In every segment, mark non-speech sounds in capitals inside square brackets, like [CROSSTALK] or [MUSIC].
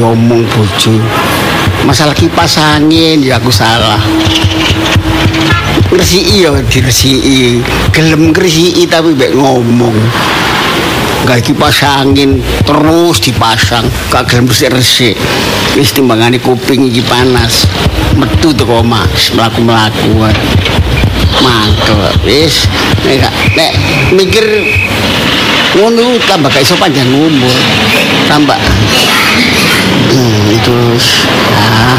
diomong bojo. Masalah kipas angin ya aku salah. Ngresiki ya diresiki. Gelem ngresiki tapi mek ngomong. Gak kipas angin terus dipasang, gak gelem resik-resik. Wis timbangane kuping iki panas. Metu teko omah, mlaku-mlaku. Mangkel wis nek mikir ngono tambah gak iso panjang umur. Tambah hmm, itu ah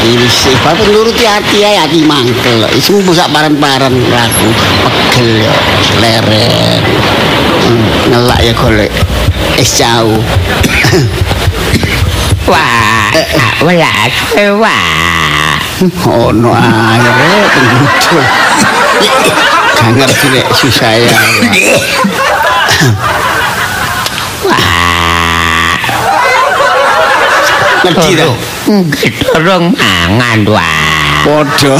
ini sih, bapak nuruti hati ya, hati mangkel. Isu busak paran-paran laku, pegel ya, leren. Hmm, ngelak ya golek es jauh. [COUGHS] Wah, welas, wah. Oh no pengutul. Gak ngerti nek susah ya. Ngerti dah. Dorong mangan, wah. Podo.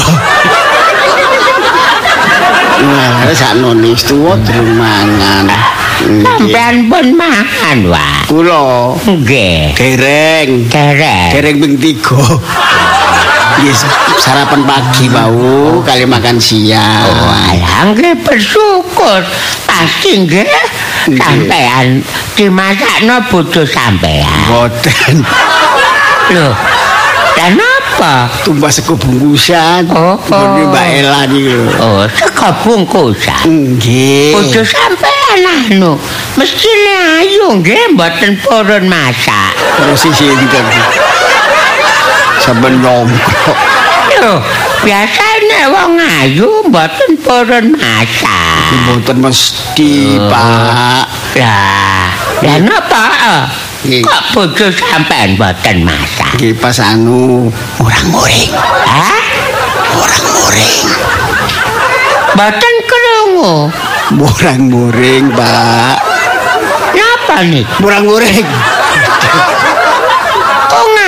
Nah, sak nonis tuwa durung mangan. Sampean pun mangan, wah. Kula Nggih. gereng. Derek. Dereng ping 3. Yes, sarapan pagi bau kali makan siang. Walah nggih bersyukur. Pasti nggih sampean dimasakno bojo sampean. Boten Loh. Dan apa? tumbas sego bungkusan. Oh. Ngene Mbak Ela niku. Oh, sego bungkusan. Nggih. Bojo sampean anu, mestine ayu nggih mboten purun masak. Terus sih dinten. Nongkrong. Loh, biasane wong ayu mboten purun masak. Mboten mesti, Pak. Lah, lah napa? Kok bojo sampean mboten masak? Nggih pas anu orang-orang, Hah? orang-orang. Mboten krungu. Murang-muring, Pak. Napa nih? Murang-muring. Kok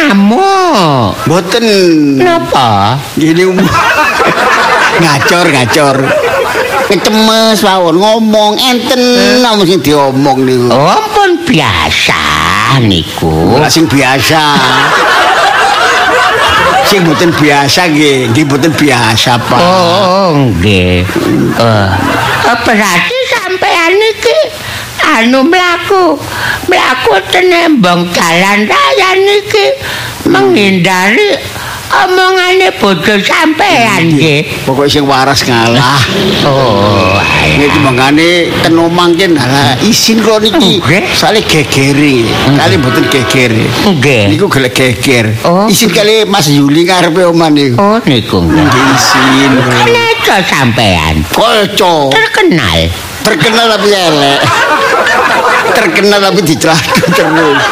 ngamuk? Mboten. Napa? Gini um. [LAUGHS] ngacor ngacor. Kecemes mawon ngomong enten namun sing diomong niku. Oh, pun biasa niku. Ora sing biasa. sing mboten biasa nggih, nggih mboten biasa, Pak. Oh, nggih. Oh, berarti sampean iki anu mlaku mlaku tenembong dalan raya niki menghindari omongane bojo sampean nggih. Pokoke sing waras ngalah. [LAUGHS] Oh, Nggih mangane ten omah ki isin kula niki. Sale gegeri. Kali mboten geger. nggih. Niku gelek geger. Oh. Isin kali Mas Yuli ngarepe omah niku. Oh, niku. Nggih isin. Kanca sampean Kolco. terkenal. Terkenal tapi elek. [LAUGHS] Terkenal tapi diceladu terus.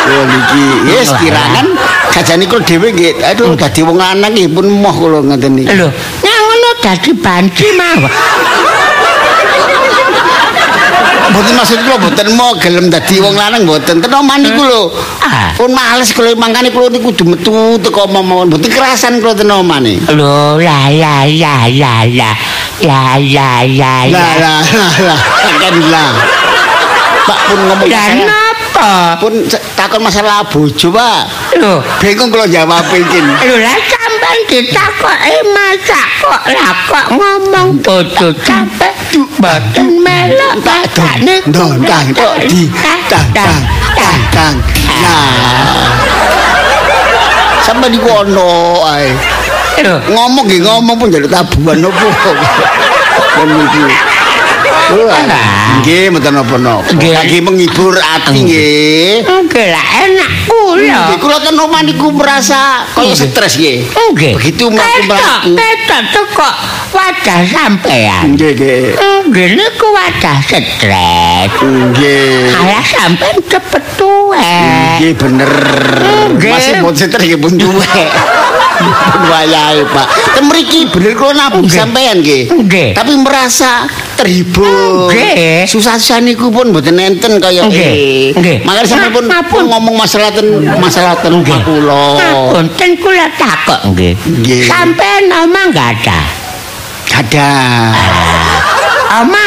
Oh niki, yes kirangan kajane kula dhewe nggih aduh dadi wong lanang nggih pun moh kula ngoten niki. Lho, ngono dadi banci mawon. Mboten maksud kula mboten mau gelem dadi wong lanang mboten. Ten omah niku lho. Ah. Pun males kula mangkane kula niku kudu metu teko mawon. Mboten kerasan kula ten omah nih. Lho, la la la la la. La la la Lah la. lah lah lah kan lah. Pak pun ngomong Lah saya. napa? Pun takon masalah bojo, Pak. Lho, Bingung kula jawab iki. lho lah sampean ditakoki masak kok lah kok ngomong bojo sampe boten melok Tang dong tang tok di tang tang tang tang. Nah. Sampai di kono ae. Lho, Ngomong nggih ngomong pun jadi tabuhan opo. Dan iki. Wah, Nggih mboten napa-napa. Lagi menghibur ati nggih. nggih lah enak kula. Nggih kula ten omah niku merasa kaya stres nggih. Nggih. Begitu mlaku-mlaku. Ketok teko wajah sampean. Nggih nggih. Nggih niku wajah stres. Nggih. Kayak sampean cepet tuwek. Nggih bener. Masih mau seter nggih pun tuwek. Wayahe, Pak. Ten mriki bener kula nabung sampean. Nggih. Tapi merasa terhibur. Nggih. Susah-susah niku pun mboten enten kaya Nggih. eh. Nggih. Makanya sampean pun, ngomong masalah ten masalah ten omah kula. Ngapunten kula takok nggih. Nggih. Sampean omah enggak ada. Gadah. Oma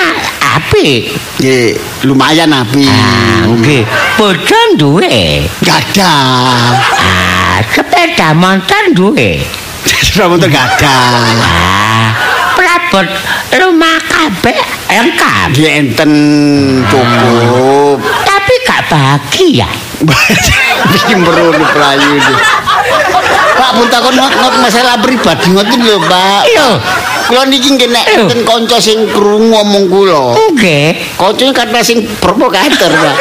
apik. Nggih, lumayan api. Ah, nggih. Bojo duwe. Gadah. Ah, sepeda motor duwe. [LAUGHS] Sudah motor gadah. Ah, prabot rumah kabeh lengkap. Nggih enten cukup. Tapi gak bahagia. Mesti [LAUGHS] merono pelayu iki. Pak pun takon ngot masalah pribadi ngoten lho, Pak. Lho. Kula niki nggih nek enten kanca sing krungu omong kula. Nggih. Kancane kata sing provokator, Pak.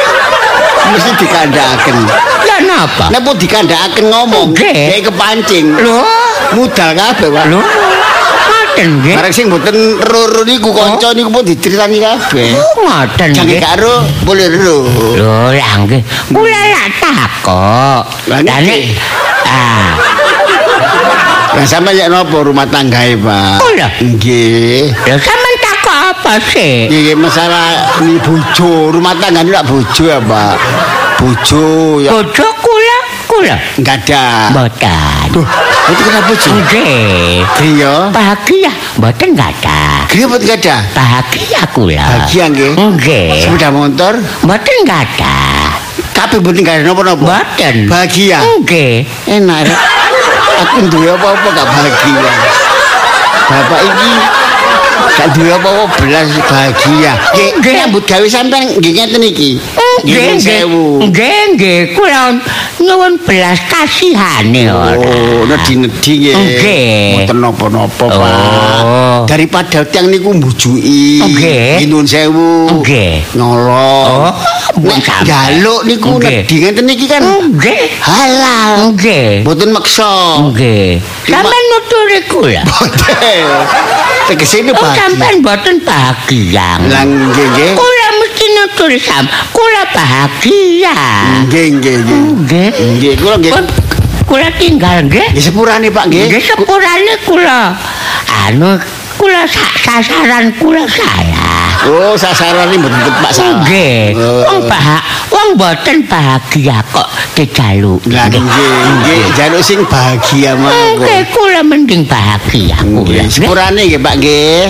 Mesti dikandhaken. Lah napa? Nek pun dikandhaken ngomong, Nggih. dhek kepancing. Lho, Mudal kabeh, Pak. lho. Ngoten nggih. Bareng sing mboten roro niku kanca niku pun diceritani kabeh. Oh, Jangan nggih. karo boleh ro. Lho, lah nggih. Kula lak takok. Lah, nek nggih. ah, Lah sampe nek napa rumah tanggae, Pak? Oh, lho. Nggih. lho sampean takok apa sih? Iki masalah ini bojo, rumah tangga ini lak bojo ya, Pak. Bojo ya Bojo kula, kula. enggak ada. Mboten. Itu kenapa bojo? Nggih. Iya. Bahagia, mboten enggak ada. Enggak ada? Bahagia kula. Bahagia nggih. Nggih. Sepeda motor, Mboten enggak tapi mboten enggak ada napa-napa. Mboten. Bahagia. Nggih. Enak. Rek. Aku duwe apa-apa gak bahagia. Bapak iki gak duwe apa-apa belas bahagia. Nggih, Nggih. nyambut gawe sampean nggih ngeten iki. Nggih, sewu. Nggih, nggih. Kula nyuwun belas kasihane ora. Oh, nedi-nedi nggih. Nggih. Mboten napa-napa, Pak. Oh. Daripada tiang niku mbujuki. Nggih. Nuwun sewu. Nggih. Oh, mbok Nek sampe. jaluk niku Nggih. nedi ngeten iki kan Nggih. halal. Nggih. Mboten maksa. Nggih. Sampeyan nuturi kula. Boten. Tegese ini Oh, bahagia. sampeyan mboten bahagia. Lah nggih nggih. Nuturi sam. Kula bahagia. Nggih nggih nggih. Nggih. Nggih, kula nggih. Kula tinggal nggih. Nggih sepurane, Pak nggih. Nggih sepurane kula. Anu kula sa- sasaran kula salah. Oh, sasarane mboten tepak salah. Nggih. Oh. Wong bah wong mboten bahagia kok dijaluki. Lah nggih nggih, jaluk sing bahagia mawon. Nggih, kula mending bahagia kula. Nggih, Nggih. sepurane nggih, Pak nggih.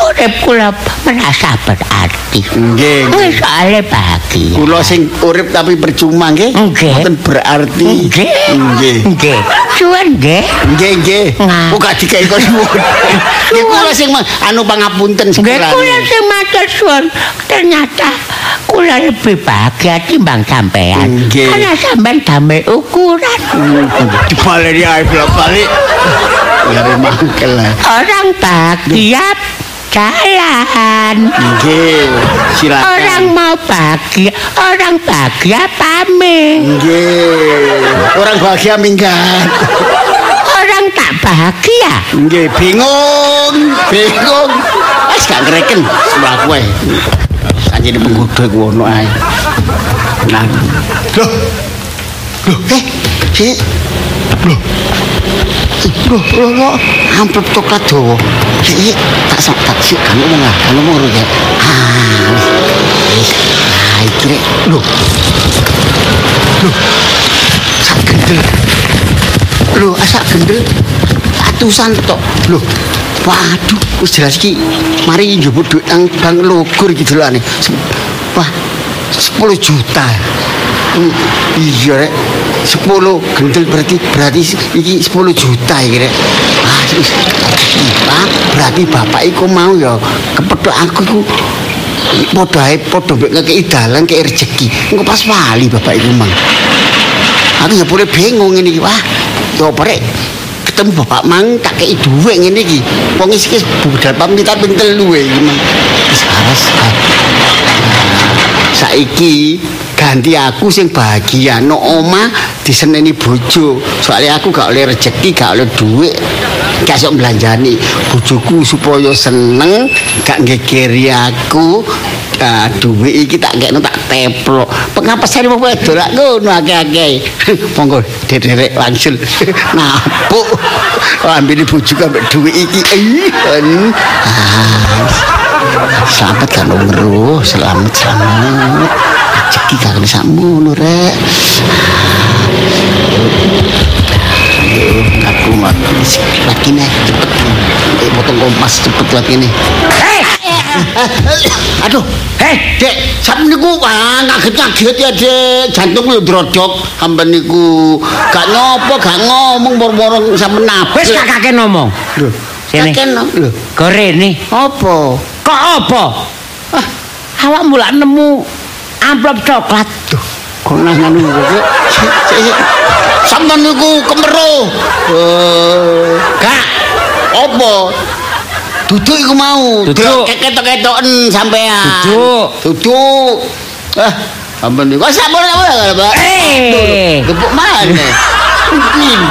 Urip kula merasa berarti. Nggih. Nggih, soalnya bahagia. Kula sing urip tapi percuma nggih. Nggih. Mboten berarti. Nggih. Nggih. Nggih. Cuan nggih. Nggih nggih. Gak dikai kok suwun. Nggih kula sing anu pangapunten Nggih, sepurane. kula sing matur suwun. Ternyata kula lebih bahagia timbang sampean. Nggih. Karena sampean damai ukuran. Dibaleni ae balik. Lare mangkel. Orang bahagia jalan. Nggih, silakan. Orang mau bahagia, orang bahagia pamit. Nggih. Orang bahagia minggat. Orang tak bahagia. Nggih, bingung, bingung. Wis gak ngreken sebelah kowe. Sanjene penggodha ku ono ae. Nah. Loh. Loh, eh, Cik. Loh. Loh, loh, loh. Amplop coklat dawa. Cik, tak sak tak sik kan ngomong lah, kan ngomong ya. Ah. wis. Ah, iki rek. Loh. Loh. Sak gendel. Loh, asak gendel atusan tok. Loh, waduh, wis jelas iki mari njupuk duit nang bank logur iki delokane. Se- Wah, 10 juta. Hmm, iya rek. 10 gendel berarti berarti iki 10 juta iki rek. Ah, berarti bapak iku mau ya kepethuk aku iku padha ae padha mek ngekeki dalan kek rezeki. Engko pas wali bapak iku mang. Aku ya boleh bingung ini iki. Wah, yo rek ketemu bapak mang tak kei duit ngene iki. Wong iki budal pamitan ping telu e iki mang. Wis aras. Saiki ganti aku sing bahagia no oma diseneni bojo soalnya aku gak oleh rezeki gak oleh duit gak sok belanjani bojoku supaya seneng gak ngekeri aku Ah, duit iki tak kekno tak teplok. Pengapesan wong wedok ngono akeh-akeh. [LAUGHS] Monggo derek wangsul. [LAUGHS] Napuk. Ambil bojoku ambek duit iki. Ah, Selamat kan umroh, selamat selamat. Rezeki kagak sakmono rek. Aduh, ngaku kumat. Lagi nih, cepet. Eh, potong kompas cepet lagi nih. Hei, Aduh, hei, Dek, sampe niku ah ngaget-ngaget ya, Dek. Jantung lho drodok sampean niku. Gak nyopo, gak ngomong boro-boro sampe nabrak. wis kakake ngomong. Lho, Sini. kakek no. Lho, Gorene. apa? Kok apa? Ah, awak mulak nemu amplop coklat. Duh, kok nang ngono kok. Sampeyan niku kemeruh. Eh, Gak, apa? Duduk iku mau. Duduk. Ketok-ketoken sampean. Duduk. Duduk. Ah, sampeyan niku sampun apa? Eh. Gebuk mana?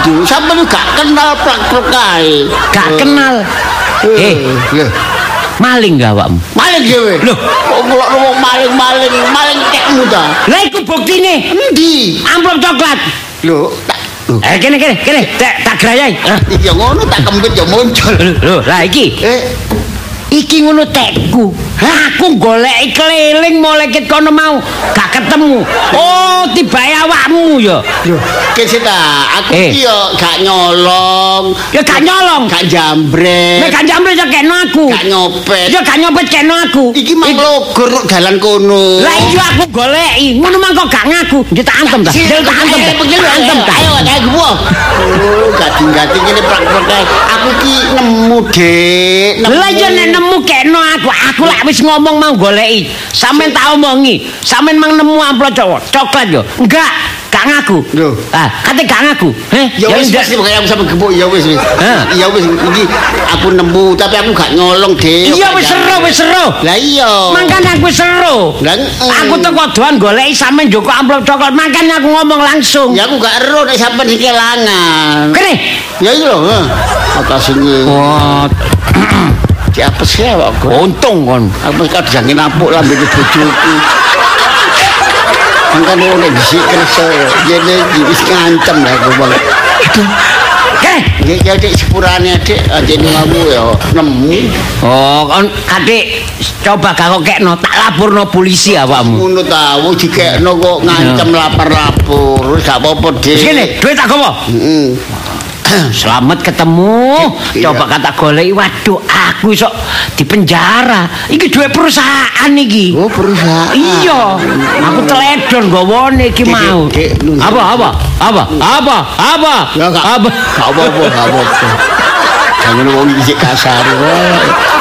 Itu sampeyan gak kenal plak-plak kae. gak kenal. Eh, lho. Maling gak awakmu? Maling dhewe. Lho. kok ngomong maling-maling, maling kekmu ta? Lah iku buktine. Endi? Amplop coklat. Lho, tak. Eh kene kene kene tak tak grayai. Ya ngono tak kempit ya muncul. Lho, lah iki. Eh, Iki ngono tekku. Aku golek keliling mulai ket kono mau gak ketemu. Oh, tibae awakmu ya. lho, kese ta, aku Eh. iki yo gak nyolong, Ya gak nyolong. gak jambret, Nek gak jambre ya keno aku. gak nyopet. Ya gak nyopet keno aku. Iki mang logor kok dalan kono. Lah iya aku goleki. Ngono mang kok gak ngaku. Dia tak antem ta. Dia tak antem ta. Tak antem ta. Ayo, ayo gua. Oh, gading-gading ini prak-prak. Aku ki nemu, Dek. Lah ya nek nemu keno aku. Aku lak wis ngomong mau goleki. Sampeyan tak omongi. Sampeyan mang nemu amplop cowok. Coklat yo. Enggak. Gak ngaku. Lho. Ah, kate gak ngaku. Heh. Ya wis ndak- makanya aku sampe gebuk ya wis wis. Ya wis iki aku nemu tapi aku gak nyolong, Dek. Iya wis seru wis seru. Lah iya. Mangkane aku seru. Lah, mm. Aku teko doan goleki sampean njoko amplop coklat. Mangkane aku ngomong langsung. Ya aku gak ero nek sampean iki kelangan. Kene. Ya iya lho. Makasih Oh, di apa sih awakku? untung kon. Aku wis kadang napuk lambe bojoku. Mangkane nek disik kerja yene iki wis ngancem lah aku bang. Aduh, Kene. ya ya dik sepurane dik ajene kamu ya nemu. Oh, kon adik coba gak kok kekno tak laporno polisi awakmu. Ngono ta, wis dikekno kok ngancem lapor-lapor. Wis gak apa-apa, Dik. Kene, duit tak gowo. Heeh. [CLEARS THROAT] Selamat ketemu. Coba kata goleki, waduh aku iso di penjara. Iki duit perusahaan iki. Oh, perusahaan. Iya, aku teledon gowone iki mau. Apa apa? Apa? Apa? Apa? Apa? Apa-apa, apa-apa. Jangan wong iki kasar.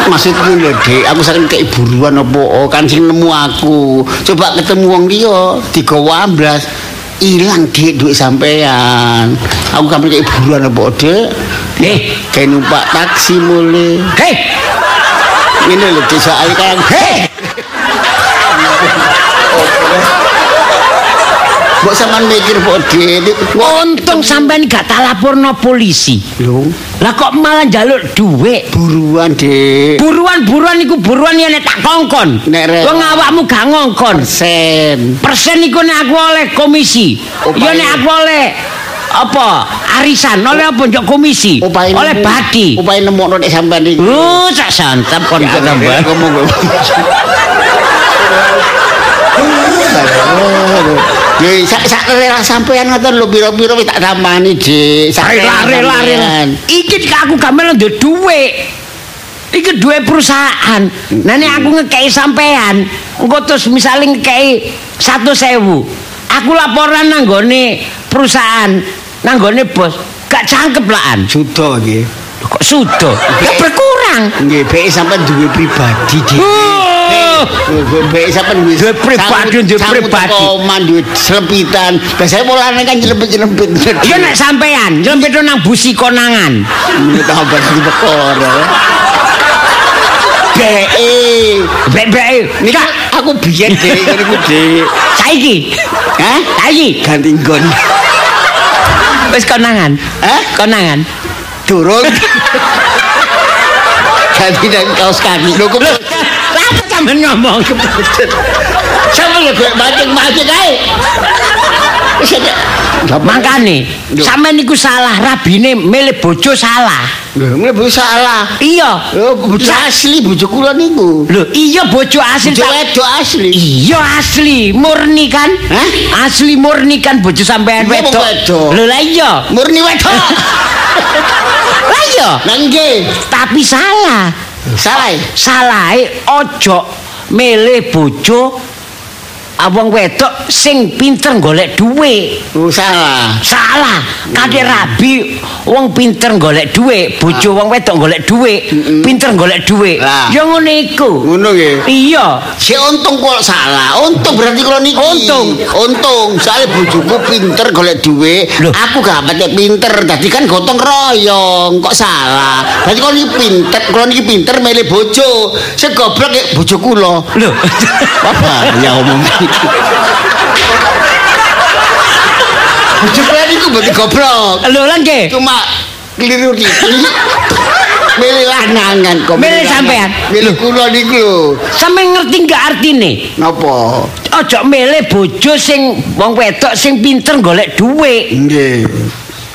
Maksudku lho, Dik, aku saking kei buruan apa oh, kan sing nemu aku. Coba ketemu wong liya digawa amblas. Ilang dik duit sampean. Aku kan kei buruan apa, Dik? Eh, Kayak numpak taksi mulai. hei, Ini lho Dik soal kan. Hei. [LAUGHS] Mbok sampean mikir kok Dik. untung sampean gak tak laporno polisi. Lho, Lah kok malah njaluk duit? buruan, Dik. Buruan-buruan iku buruan yen tak kongkon. Nek Wong awakmu gak ngongkon. Sen. Persen iku nek aku oleh komisi. Upaya- Ya nek aku oleh apa? Arisan, oleh apa njok komisi? Upahe oleh badi. Upahe nemokno nek sampean iki. Oh, sak santap kon Ya, ngomong [LAUGHS] Ya sak sak rela sampean ngoten lho pira-pira wis tak tamani, Dik. Sak lari lari. Iki aku gak melu ndek dhuwit. Iki duwe perusahaan. Nah nek aku ngekei sampean, engko terus misale ngekei 100.000. Aku laporan nang nggone perusahaan, nang nggone bos. Gak cangkep laan. Sudo nggih. Kok sudo? Gak berkurang. Nggih, bae sampean duwe pribadi, Dik. Bae sampean Duwe pribadi, duwe pribadi. Koman duwe selepitan. Biasane polane kan nyelempit-nyelempit. Iya nek sampean, nyelempit nang busi konangan. Ini tambah di bekor. Bae. Bek-bek. Ini kan aku biyen, Dik, ngene ku, Dik. Saiki. Hah? Saiki. Ganti nggon. Wis konangan. Hah? Konangan. Turun. [LAUGHS] Ganti dan kaos kaki. Lho kok sampean ngomong? Sama ya gue mancing-mancing ae. Wis Lho. sampean niku salah, rabine milih bojo salah. Lho, mlebu salah. Iya. Lho, bojo asli bojo kula niku. Lho, iya bojo asli Bojo wedok asli. Iya asli, murni kan? Hah? Asli murni kan bojo sampean wedok. Lho lah iya. Murni wedok. Lah [LAUGHS] iya, nggih. tapi salah. Salah. Salah ojo milih bojo abang wedok sing pinter golek duit. Oh, salah. Salah, kadek rabi wong pinter golek duit, bojo wong wedok golek duit, pinter golek. Lah. Ya ngono iku. Ngono nggih. Iya. Si untung kok salah. Untung berarti kalau niki. Untung. Untung. Soalnya bojoku pinter golek. Loh. Aku gak patek pinter. Tadi kan gotong royong. Kok salah? Berarti kalau niki pinter, kalau niki pinter milih bojo. Saya goblok ya bojo kula. Loh. Apa ya omong iki? Kula niku berarti goblok. Lho lah nggih. Cuma keliru dikit. [LAUGHS] Milih lanangan kok. Milih sampean. Milih kula niku lho. Sampe ngerti gak artine? Napa? Ojo milih bojo sing wong wedok sing pinter golek duit. Nggih.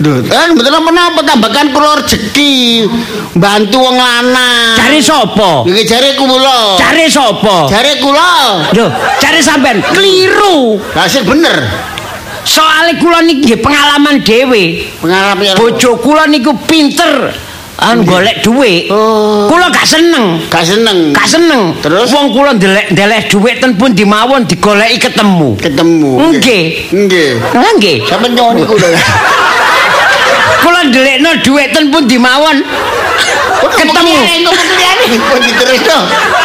Duh, kan betul apa-apa tambahkan kula rezeki. Bantu wong lanang. Cari sapa? Nggih jare kula. Cari sapa? Jare kula. Lho, cari sampean keliru. Lah sing bener. Soale kula niki pengalaman dhewe. Pengalaman Bojo kula niku pinter an golek duit. Oh. Kula gak seneng. Gak seneng. Gak seneng. Terus? wong kula ndelek ndelek duit ten pun dimawon digoleki ketemu. ketemu. Nggih. Nggih. Nggih. Sampe nyoni kula. [LAUGHS] Kula ndelekno duit ten pun dimawon ketemu. [LAUGHS] Kok diterusno?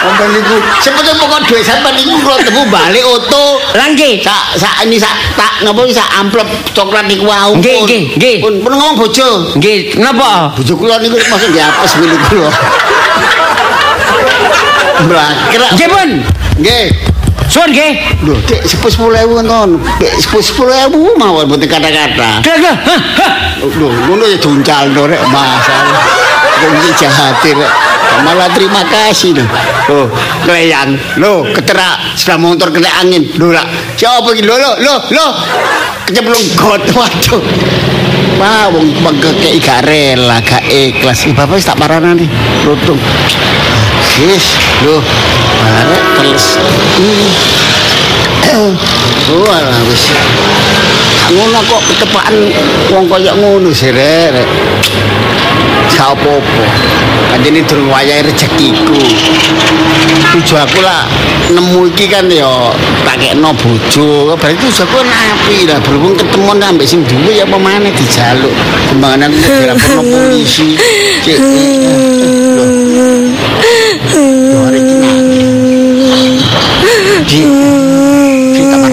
Sampai niku sebetulnya pokok duit sampai niku kula temu balik oto. Lah nggih. Sak sak ini sak tak napa iki sak amplop coklat niku wau. Nggih, nggih, nggih. Pun pun ngomong bojo. Nggih, napa? Bojo kula niku masuk di apes milik kula. Mbakrak. Nggih pun. Nggih. Suwun nggih. Lho, Dek, nonton. Dek, sepuluh sepuluh ewu mawon boten kata-kata. Hah. Lho, ngono ya duncal no rek masalah. Kok iki jahat rek. Malah terima kasih lho. Lho, keleyang. Lho, keterak sudah motor kena angin. Lho, lah. Siapa iki? Lho, lho, lho, lho. Kecemplung got. Waduh. Wah, wong pengkeke gak rela, gak ikhlas. Ih, Bapak wis tak paranane. Lutung. Wis, lho. Barek teles. Hmm. Oh, alah wis. ngono kok ketepaan wong kaya ngono sih rek. Gak apa-apa. Anjene durung wayahe rezekiku. Tujuh aku lah nemu iki kan ya takekno bojo. Berarti tujuh aku kan api lah. Berhubung ketemu ambek sing duwe ya apa maneh dijaluk. Kembangan aku dilaporno polisi. Cek. Loh. Loh, Di di kamar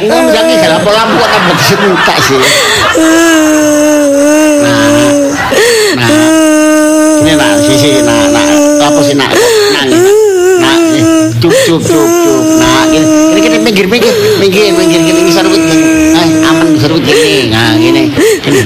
Ngono jangan salah lampu lampu kan betis muka sih. Nah, ini nak sisi nak nak apa sih nak nangis nak eh, cup cup cup cup. Nah ini ini kita minggir minggir minggir gini bisa gini. Nah aman rubut gini. Nah gini gini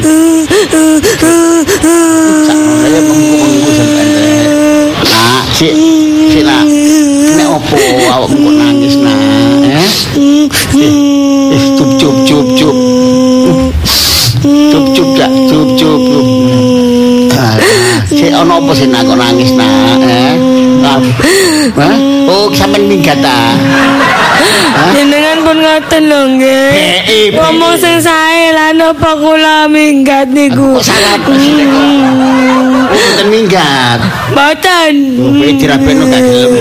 si ono apa sih nak kok nangis nak eh Ah, Hah? oh sampean minggat ta Jenengan pun ngoten lho nggih. Ngomong sing sae lan apa kula minggat niku. kok salah apa sih Nek? oh mboten minggat Mboten. oh kowe dirapeno gak gelem [LAUGHS]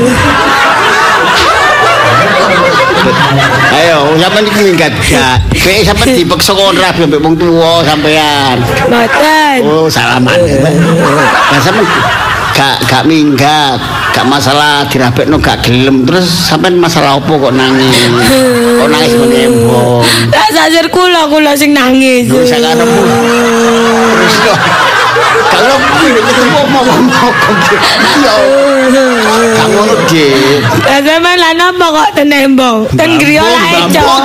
Ayo, sampean iki minggat gak? Kowe sampean dipeksa kon ambek wong tuwa sampean. Mboten. Oh, salaman. Lah sampean gak gak minggat, gak masalah dirapekno gak gelem. Terus sampean masalah apa kok nangis? Kok nangis menembong? Lah sajar kula kula sing nangis. Lho. Terus kok kalau kuwi ngomong ngomong Iya. Gak ngono, Dik. Lah sampean lan apa kok tenembong? Ten griya lae, bambung. Cok.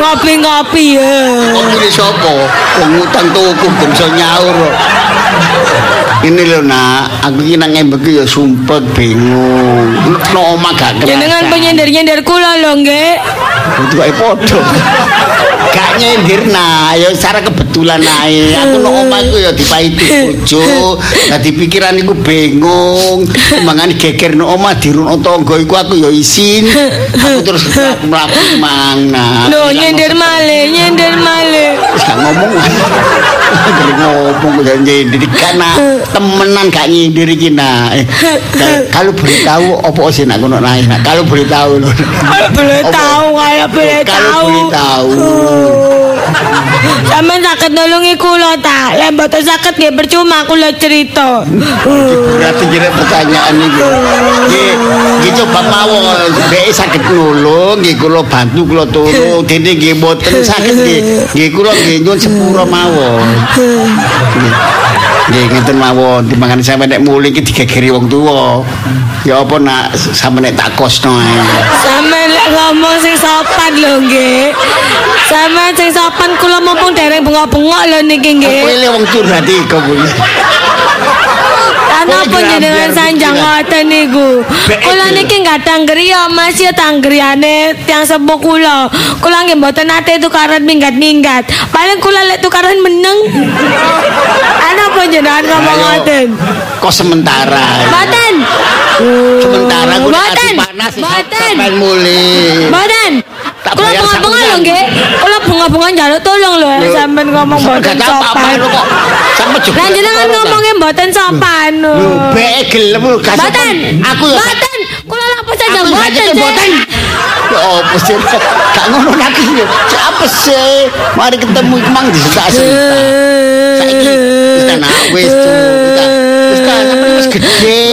Ngopi-ngopi ya. Ini sopo? Wong utang tuku ben iso nyaur. Ini lho nak, aku iki nang embek ya sumpet bingung. No omah gak kerasa. Jenengan penyender-nyender kula lho nggih. Itu kayak podo. Gak nyindir nah, ya secara kebetulan ae. Aku no omah iku ya dipaiti bojo. Dadi pikiran iku bingung. Mangane geger no omah dirunut tangga iku aku ya isin. Aku terus mlaku mang nah. Lho nyender malih, nyender malih. Wis gak ngomong. Gak ngomong udah nyindir karena temenan gak nyindir iki nah. Eh, Kalau boleh tahu apa sih nak ngono naik nah. Kalau boleh tahu lho. Kalau boleh tahu, kalau boleh Kalau tahu. boleh tahu. Sampeyan saged nulungi kula ta. Lek mboten saged nggih percuma kula cerita. Berarti kira pertanyaan iki. Nggih, nggih coba mawon dhek saged nulung, nggih kula bantu kula tulung. Dene nggih mboten saged nggih. Nggih kula nggih nyuwun sepuro mawon. Nggih. Ngeten mawon, timbangan sampe nek muli iki digegeri wong tuwa. Ya apa nak sampe nek tak kosno ae. Sampeyan lek ngomong sing sopan lho nggih. Sampeyan sing sopan kula mumpung dereng bengok-bengok lho niki nggih. Kowe le wong curhat iki kuwi. Lan Kowe apa gerambiar jenengan sanjang ngoten niku? Kula iki. niki gadang griya Mas ya tanggriane tiang sepuh kula. Kula nggih mboten nate tukaran minggat-minggat. Paling kula lek tukaran meneng. [LAUGHS] Ana apa jenengan ngomong ngoten? Kok sementara. Mboten. Sementara Mboten. panas sampai muli. Mboten. Tak Kula bayar bunga-bunga lho sakulan. nggih. Kula bunga-bunga njaluk tolong lho Lho, sampean ngomong mboten Gak apa-apa sopan. Lah jenengan ngomongnya mboten sopan. Lho, bek gelem lho gak sopan. Mboten. Aku ya Mboten. Kula lapor saja mboten. mboten. Ya apa sih? Gak ngono lagi lho. Cek Apa sih? Mari ketemu mang disentak-sentak. Saiki wis kan ah, wis tuh. Wis kan. Kan sampe wis gede.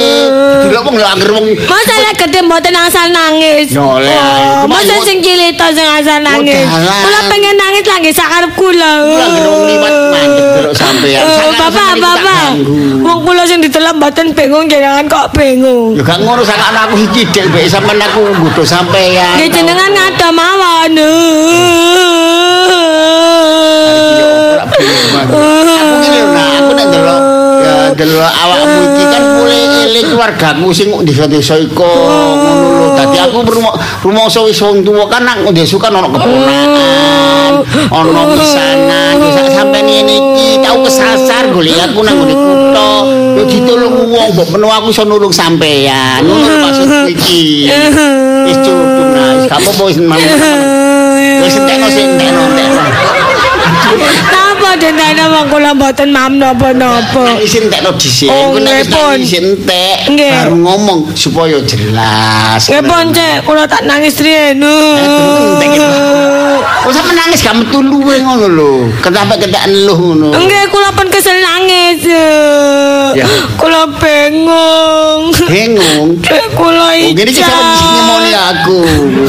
Wong lho angger wong Masa lek gede mboten asal nangis. Yo, lek, Oh, masa sing cilik to sing asal nangis. Kula pengen nangis lagi sakarep kula. Kula angger wong liwat mandek delok sampean. Sangat- Bapak, bapak. Wong kula sing ditelok mboten bingung jenengan kok bingung. Ya gak ngono sak aku iki cidek mbek sampean aku nggodho sampean. Nggih jenengan ngada mawon. Aku ngene lho, aku nek ya ndelok awakmu iki kan mulai eling keluargamu sing desa-desa iku ngono lho. Dadi aku rumah rumangsa wis wong tuwa kan nang desa kan ono keponakan, ono pisanan, ya sak sampean ngene iki tau kesasar golek aku nang ngene kutho. Yo ditulung wong mbok menu aku iso nulung sampean. Ngono lho maksudku iki. [LAUGHS] Wis cukup nah, wis gak apa-apa wis mam. [LAUGHS] Wis entekno sing entekno entekno. Napa dendana wong kula mboten mam napa-napa. isin entekno dhisik. Oh, nek nggih, entek Nggih. baru ngomong supaya jelas. Nggih pun cek kula tak nangis riyen. entek iki, Kok sampe nangis gak metu luwe ngono lho. Kenapa ketek eluh ngono? Enggak, kula pun kesel nangis. Ya. Kula. Bingung. Cek kula Oh, gini ica. kita sampe nyemoni aku.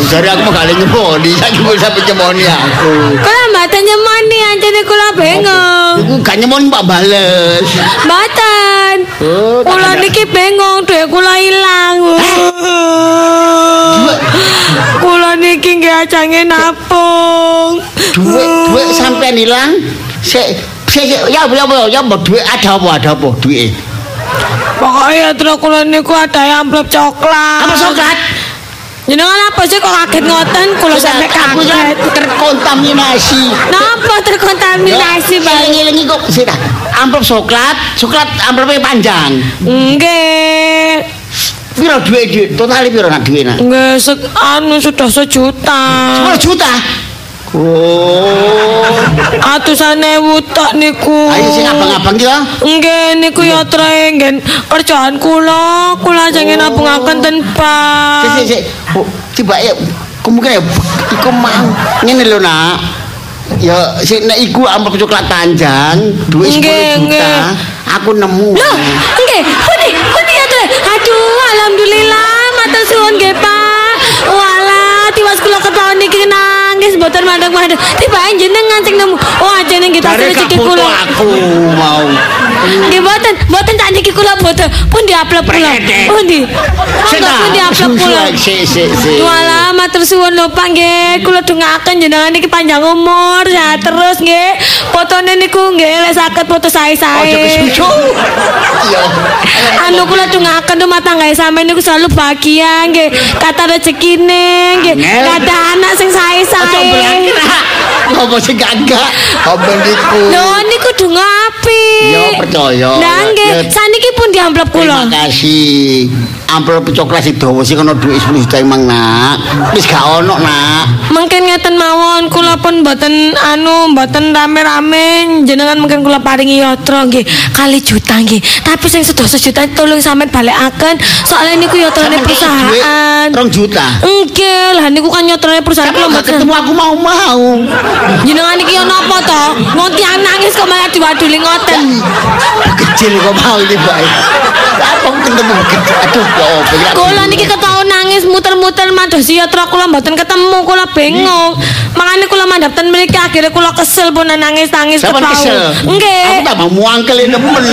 Dari aku mau kali nyemoni, kok sampe nyemoni aku. Kula mboten nyemoni anjene kula bingung. Iku gak nyemoni Pak bales. Mboten. Oh, Kula niki bingung duit kula ilang. [LAUGHS] Kula niki nggih ajange napung. Duit duit sampean hilang. Sik sik ya ya ya ya duit ada apa ada apa duit. Pokoknya terus kula niku ada amplop coklat. Apa coklat? Jenengan apa sih kok kaget ngoten kula sampe kaget. terkontaminasi. Napa terkontaminasi, Bang? Ngelingi kok sih dah. Amplop coklat, coklat amplopnya panjang. Nggih. Piro duit duit? Total piro nak duit nak? Nggih, anu sudah sejuta. 10 juta. Oh. Atusan ewu tok niku. Ayo sing abang-abang ki ya. Nggih niku ya trae nggen kerjaan kula, kula jange nabungaken ten Sik bank. sik sik. Oh, Coba ya kemungkinan ya iku mau ngene lho nak. Ya sik nek iku amplop coklat panjang, duit 10 Nggih, juta. nggih. Aku nemu. Loh, nggih, pundi pundi ya trae. Aduh, alhamdulillah matur suwun nggih, Pak. Walah, tiwas kula ketahuan niki nangis mboten mandek-mandek. Tiba jenengan sing nemu. Oh, ajene nggih tasih Dari rezeki kula. aku mau. Nggih mboten, mboten tak niki kula boten. Pun diaplep kula. Predek. Pundi? Pun diaplep kula. Walah matur suwun lho Pak nggih. Kula dongaken jenengan niki panjang umur ya terus nggih. Fotone niku nggih lek saged foto sae-sae. kesusu. [LAUGHS] Iya. Anu kula dongaken rumah tangga sampeyan niku selalu bahagia nggih. Kata rezekine nggih. Angel. Kata anak sing Ojo Yang 了 Apa sih gagak? Apa niku? Lho niku donga apik. Ya, percaya. Lah nggih, saniki pun diamplop Terima kula. kasih. Amplop coklat sing dawa sing ana dhuwit 10 juta emang nak. Wis gak ono nak. Mungkin ngeten mawon kula pun mboten anu mboten rame-rame jenengan mungkin kula paringi yatra nggih kali juta nggih. Tapi sing sedasa juta tolong sampean balekaken soalnya niku yatrane perusahaan. dhuwit 2 juta. Nggih, lah niku kan yatrane perusahaan kula mboten. ketemu aku mau-mau. Jenengan iki ana apa to? Wong tiyang nangis kok malah diwaduli ngoten. Kecil kok mau ini baik. Apa ketemu? Aduh, ya apa ya? Kula niki ketau nangis muter-muter madosi yatra kula mboten ketemu kula bingung. Makanya kula mandhap ten mriki akhirnya kula kesel pun nangis-nangis Sampeyan kepau. kesel. Aku Nggih. tak mau muangkel ini nemen.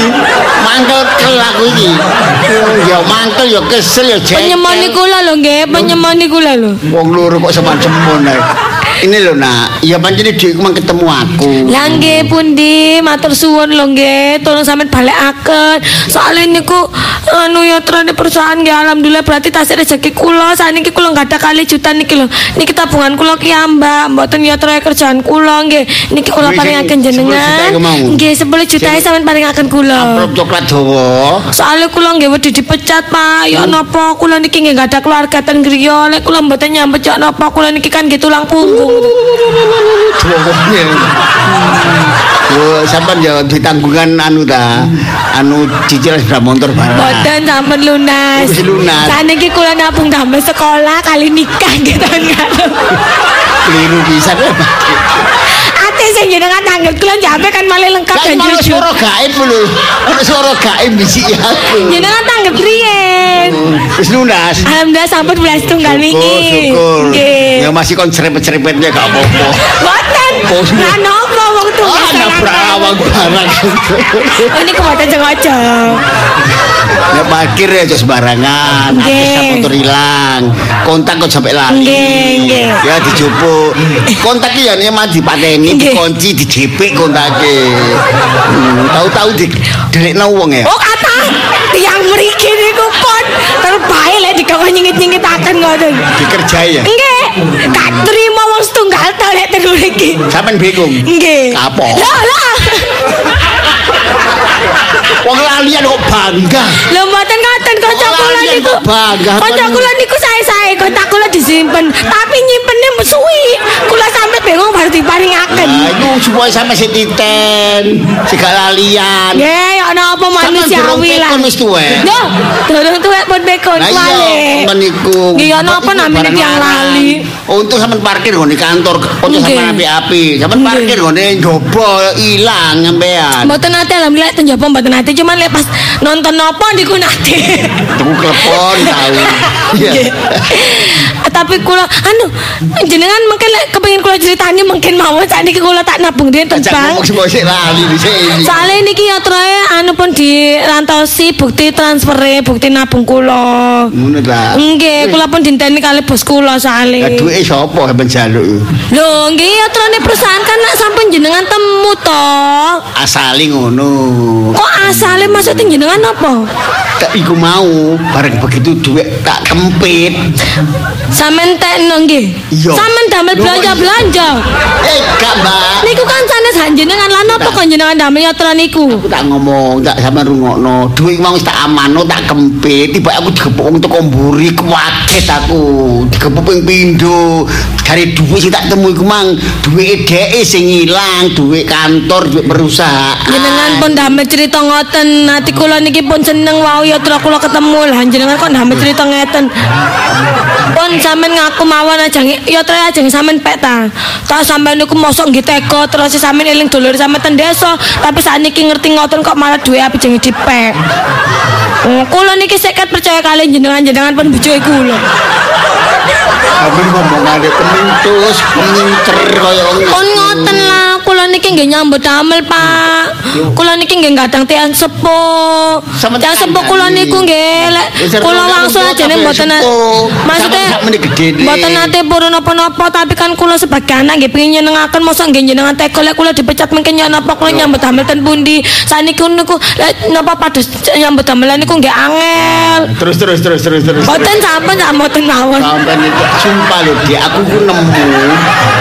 Mangkel kel aku iki. Ya mangkel ya kesel ya jengkel. Penyemoni kula lho nggih, penyemoni kula lho. Wong loro kok sama semun ae. Ini lho nak, ya pancene dhek mang ketemu aku. Lah nggih pundi, matur suwun lho nggih, tolong sampean balekaken. Soale niku anu yatrane perusahaan nggih alhamdulillah berarti tasik rezeki kula. Saniki kula nggak ada kali juta niki lho. Niki tabungan kula ki ambak, mboten yatra kerjaan kula nggih. Niki kula Wis, paringaken 10 juta jenengan. Nggih 10 juta sampean paringaken kula. Amplop coklat dawa. Soalnya kula nggih wedi dipecat, Pak. Ya napa kula niki nggih nggak ada keluarga ten griya, lek kula mboten nyambet ya napa kula niki kan nggih tulang punggung. Sampean ya ditanggungan anu ta. Anu cicil sepeda motor barang. Boten sampun lunas. Wis lunas. Saniki kula nabung damel sekolah kali nikah gitu ngalem. Keliru bisa kan. Ate sing jenengan tanggal kula jabe kan malah lengkap Kan dan jujur. suara gaib lho. Suara gaib bisi aku. Jenengan tanggal priyen. Wis lunas. Alhamdulillah sampun belas tunggal Syukur, wingi. syukur. Nggih. Ya masih kon cerepet-cerepetnya gak apa-apa. Boten. Iya. Lah nopo wong tunggal. Ah, nabrak awak barang. Oh ini kemudian sengaja. Ya parkir ya aja sembarangan. Akses motor hilang. Kontak kok sampai lali. Nggih, nggih. Ya dijupuk. Kontak ya nek mah dipateni, Nggih. dikunci, dijepik kontake. Hmm, tahu-tahu di delekno wong ya. Oh kata yang mriki niku pun terbaik lek dikawani nyingit-nyingitaken ngoten. Dikerjai ya. Nggih, gak trimo wong setunggal to lek ten mriki. Sampeyan bingung. Nggih. Kapok. Lah lah. Wong lalian kok bangga. Lho mboten ngoten kanca kula niku. Kanca kula niku sae-sae kontak kula disimpen, tapi nyimpennya suwi. Kula sampe bingung baru diparingaken. Nah, itu supaya sampai si titen, lalian. Nggih, ya ana apa manusiawi lah. Kan wis tuwek. Yo, durung tuwek pun iya, kuali. meniku. Nggih, ana apa namine tiyang larang. lali. Untung sampean parkir di kantor, Nggih. sampean api-api. Sampean parkir nggon njobo ilang sampean. Mboten nate alhamdulillah ten Jepang mboten nate cuman lek pas nonton napa niku nate. [LAUGHS] Tuku klepon tahu. Iya. Tapi kula anu jenengan mungkin lek kepengin kula ceritani mungkin mawon sakniki kula tak nabung dhewe Ajak teng bank. ngomong di niki yatrae anu pun dirantosi bukti transfer bukti nabung kula. Ngono ta. Nggih, kula pun dinteni kali bos kula Lah soalnya. duwe sapa sampean jaluk? Lho, nggih yatrane perusahaan kan nak sampun jenengan temu to. Asale ngono. Kok asale maksudnya jenengan apa? Tak iku mau bareng begitu duit tak kempit. Sampeyan tekno nggih. Iya. Sampeyan damel belanja-belanja. Eh, gak, Mbak. Niku kan sanes jenengan lan apa kok jenengan damel yatra niku? Aku tak ngomong, tak sama rungokno. Duit mau tak amano, tak kempit. Tiba aku digepuk wong teko mburi, kaget aku. Digepuk ping pindho. Dari duit sing tak temu iku mang duit dheke sing ilang, duit kantor, duit perusahaan. Jenengan pun damel cerita ngoten. Nanti kula niki pun seneng wau yatra kula ketemu lah jenengan kok damel cerita ngeten. Pun sampean ngaku mawon aja yatra aja sampean pek ta. Tak sampean niku mosok nggih teko terus sampean eling dulur sampean ten desa, tapi sakniki ngerti ngoten kok malah duwe api jenenge dipek. Kula niki seket percaya kalian jenengan jenengan pun bojoke kula. Sampeyan ngomongane kemintus, keminter kaya wong. Pun ngoten lah, kula niki nggih nyambut damel, Pak. Kula niki nggih gadang tiang sepuh. Tiang sepuh kula niku nggih lek kula wangsul ajene mboten gedene. mboten nate purun napa-napa tapi kan kula sebagai anak nggih pengin nyenengaken mosok nggih njenengan teko lek kula dipecat mungkin ya napa kula nyambut damel ten pundi. Saniki niku napa pados nyambut damel niku nggih angel. Terus terus terus terus terus. Mboten sampun sak mboten mawon. Sampeyan itu sumpah lho, aku ku nemu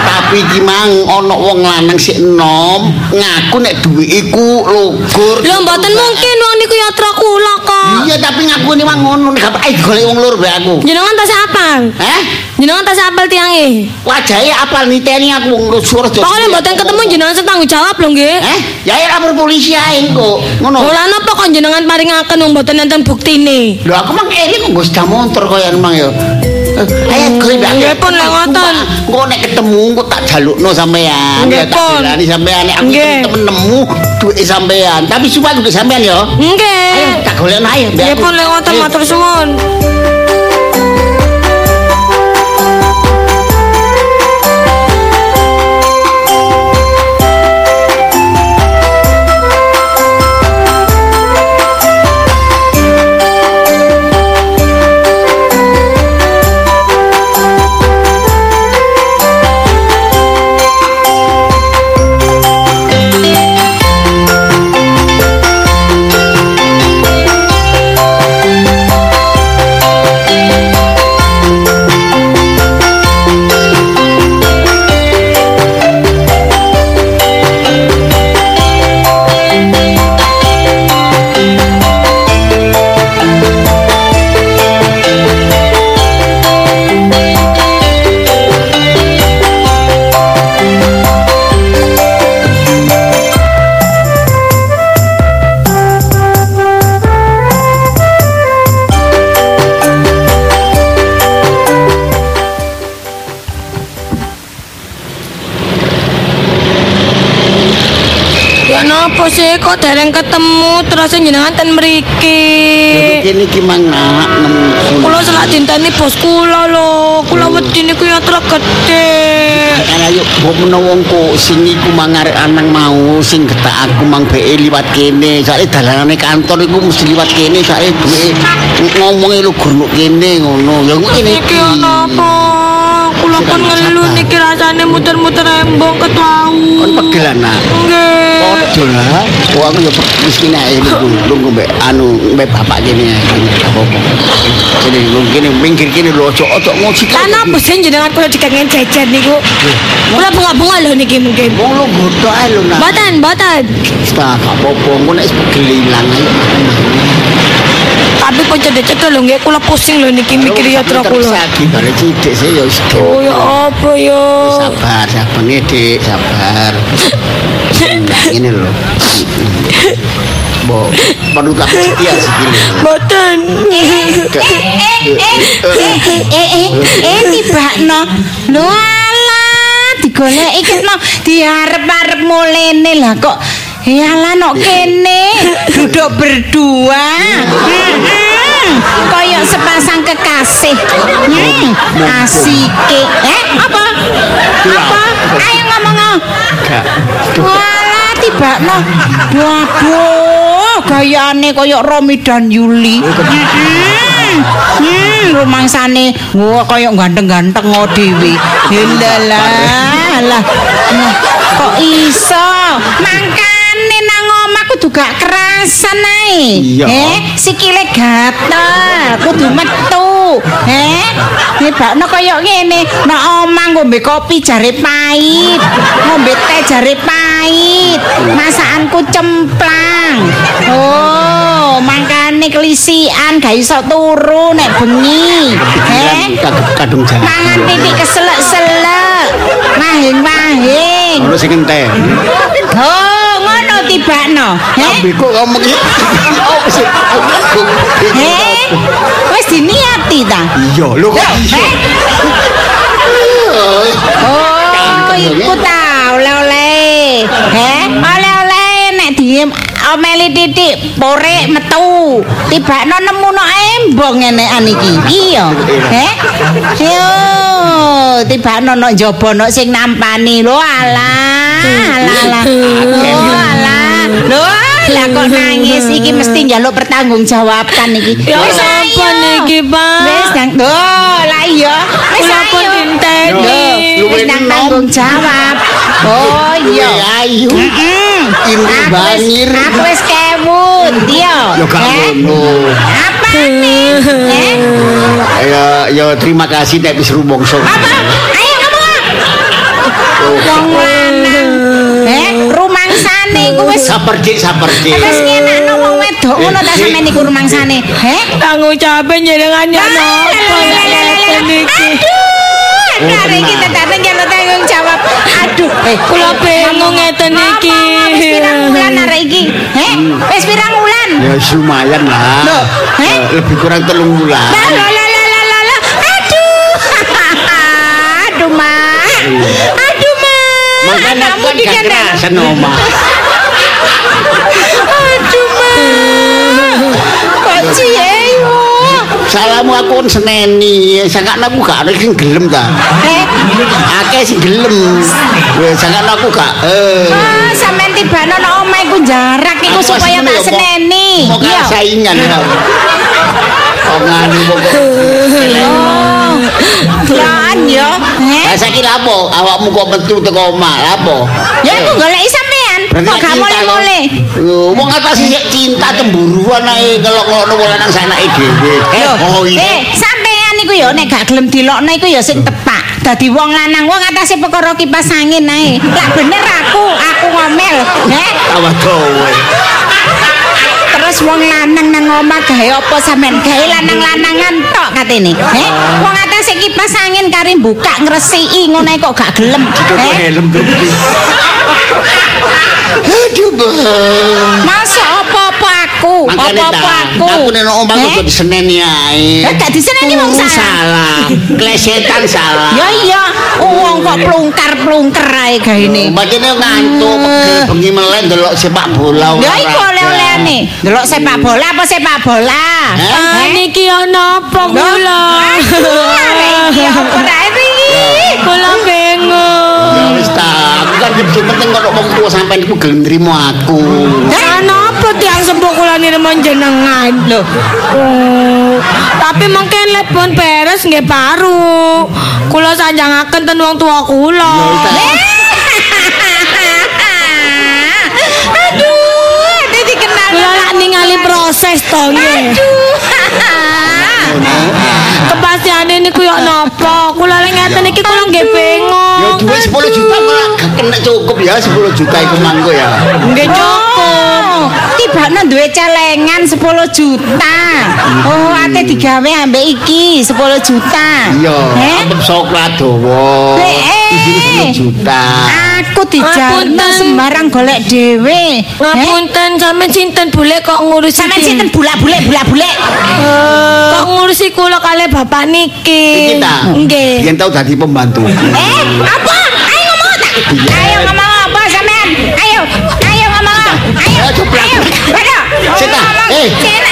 tapi iki mang ana wong lanang sik enom ngaku nek duwe iku lugur. Lho mboten mungkin wong niku yatra kula kok. Iya, tapi ngaku ini mang ngono nek gak ae golek wong lur mbek aku. Jenengan tas apal? Eh? Jenengan tas apal tiange? Wajahe apal niteni aku ngurus suara Pokoknya mboten ketemu jenengan sing tanggung jawab lho nggih. Eh? Ya ya lapor polisi ae engko. Ngono. Ora napa kok jenengan paringaken wong mboten enten buktine. Lho aku mang eling kok nggo sepeda motor kaya mang ya. Eh, Ayo mbak. Nggih pun, lek ngoten. Engko nek ketemu engko tak jalukno sampean. Nggih pun. bilani sampean nek aku temen nemu duwe sampean. Tapi supaya duwe sampean ya. Ayo Nggih. tak golekno ayo. Nggih pun lek ngoten Ayo. matur suwun. Kok dereng ketemu terus jenengan ten mriki. Kene iki mang nak nemu. Kula selak dinteni bos kula lho. Kula wedi niku yatra gedhe. Ana yo mbok menawa engko sing iku mangarek anang mau sing getak aku mang be liwat kene. Soale dalanane kantor iku mesti liwat kene soale duwe ngomonge lu gurnuk kene ngono. Ya ngene Iki ana apa? Kula pun ngelu niki rasane muter-muter embong ketau. Kon pegel anak. Nggih. Ojo lah. Aku ya miskin ae niku lungguh [LAUGHS] mbek anu mbek bapak kene. Apa-apa. Kene lungguh kene minggir kene lho ojo ojo ngosi. Kan apa sih jenengan kula dikangen jajan niku? Kula bunga-bunga lho niki mungkin. Wong lu godo ae lho nak. Mboten, mboten. Tak apa-apa, engko nek pegel ilang ae. Tapi kok cedek-cedek lho nggih kula pusing lho niki mikir yatra kula. Sagi bare cidik sih ya wis Oh ya apa ya? sabar sabar dik sabar. Ini loh Bo, perlu tak setia segini Mboten. eh eh eh tibakno. Lho alah digoleki kena diarep-arep mulene lah kok eh alah nok kene. Duduk berdua. Koyok sepasang kekasih. Hmm, asike. Eh apa? Apa? Ayo ngomong Gak. Walah tibakno. Waduh, gayane koyok Romi dan Yuli. Hmm, hmm, rumangsane. Wah koyok ganteng-ganteng ngo dhewe. Helalah, lah. Lah, Kok iso? Kudu gak kerasan ae. Iya. Eh, sikile gatel, kudu metu. Eh, tibakno koyok ngene, nang omah ngombe kopi jare pahit, ngombe teh jare pahit, masakanku cemplang. Oh, mangkane kelisian gak iso turu nek bengi. Eh, kadung jalan mangan titik keselek-selek. Mahing-mahing. Ono sing entek Oh, ngono tibakno. Ambil kok ngomong iki Oh, sih Eh, wis diniati ta? Iya, lho kok Eh? Oh, iku ta oleh-oleh. Heh, oleh-oleh nek di meli titik porek metu. Tibakno nemu no embong enekan iki. Iya. Heh. Yo, tibakno no njaba no sing nampani lho alah. Alah alah. Oh alah. Lho lah kok nangis iki mesti njaluk pertanggungjawaban iki. Ya Wis apa ayo. niki, Pak? Wis nang. Oh, lah iya. Wis ayo. dinteni. Yo, Wis nang tanggung jawab. Oh iya. ayu Heeh. Indri Aku wis- banyir. Aku wis kewut, iya. yo gak Eh? ngono Apa nih? [LAUGHS] Eh? ya ya terima kasih nek wis rumangsa Apa? Ayo ngomong. Wong lanang. Eh, rumangsane iku wis sabar dik sabar dik wis ngenakno wong wedok ngono ta sampean niku rumangsane. Heh? Tanggung jawab jenengan ya napa niki. Aduh, Kare iki tetane njaluk tanggung jawab. Aduh, eh Kula bingung ngeten niki. Wis pirang wulan arek iki? Heh? Wis pirang wulan? ya lumayan lah Loh, eh? Lebih kurang telung bulan Lah lah lah lah lah lah lah. Aduh. [LAUGHS] Aduh, Mak. Aduh, Anakmu kan gak kerasan oma Aduh, Mak. Kok ciye yo? salahmu aku kan seneni. Sangat aku gak ada sing gelem ta? Eh, akeh sing gelem. Weh, sangat aku gak eh. Ah, sampean tibano nang omah iku jarak iku supaya tak seneni. mau Iya. saingan kok nganu kok Oh. [LAUGHS] Lan yo. Eh? Lah saiki lapo awakmu kok metu teko omah lapo Ya aku goleki sampean. Kok gak mulai-mulai? Lho, wong atas sik cinta cemburuan ae ngelok-ngelokno wong lanang sanake dhewe. Eh, oh eh, ini. sampean iku ya nek gak gelem dilokno iku ya sing tepak. Dadi wong lanang wong atase perkara kipas angin ae. Lah bener aku, aku ngomel. Heh. Tawa dowe. Terus wong lanang nang omah gawe apa sampean? Gawe lanang-lanangan tok katene. Heh. Wong atase kipas angin kari buka ngresiki ngono kok gak gelem. Helm dong. Aduh, Bang. Masa aku? Apa-apa ta, aku? aku nek omah Heh. kok diseneni ae. Eh, gak diseneni wong Oh, salah. salah. Klesetan salah. Ya iya, wong kok plungkar-plungker ae gaene. Makanya ngantuk, pegel bengi melek ndelok sepak bola. Ya iku oleh-olehane. Delok sepak bola apa sepak bola? Heh? Ah, niki ana apa kula? Iki apa [LAUGHS] iki? Kula bingung. Ya wis ta, aku kan lebih penting kok wong tua sampean iku gelem nrimo aku. Apa tiang sepuh kula nirimo jenengan? Loh, Oh, tapi mungkin lepon beres nggih baru. Kula sanjangaken ten wong tua kula. Aduh, ate dikenal. Kula lak ningali proses to nggih. Aduh. Kepastiane niku yo napa? Kula lek ngeten iki kula nggih Ya bingung. duit 10 juta gak kena cukup ya 10 juta iku mangko ya. Nggih cukup. Tibakno duwe celengan 10 juta. Oh, ate digawe ambek iki 10 juta. Iya, Eh? amplop coklat dawa. Eh, eh. Isine 10 juta. Aku Ngapunten. sembarang golek dhewe. Eh? Ngapunten sampean sinten bule kok ngurusi Sampeyan iki? sinten bulak-bulek bulak-bulek. Kok ngurusi kula kali bapak niki? Nggih. Yen tau dadi pembantu. Eh, apa? Ayo ngomong tak? Ayo ngomong apa sampean? Ayo. Ayo. Ayo. Ayo. Sita, eh,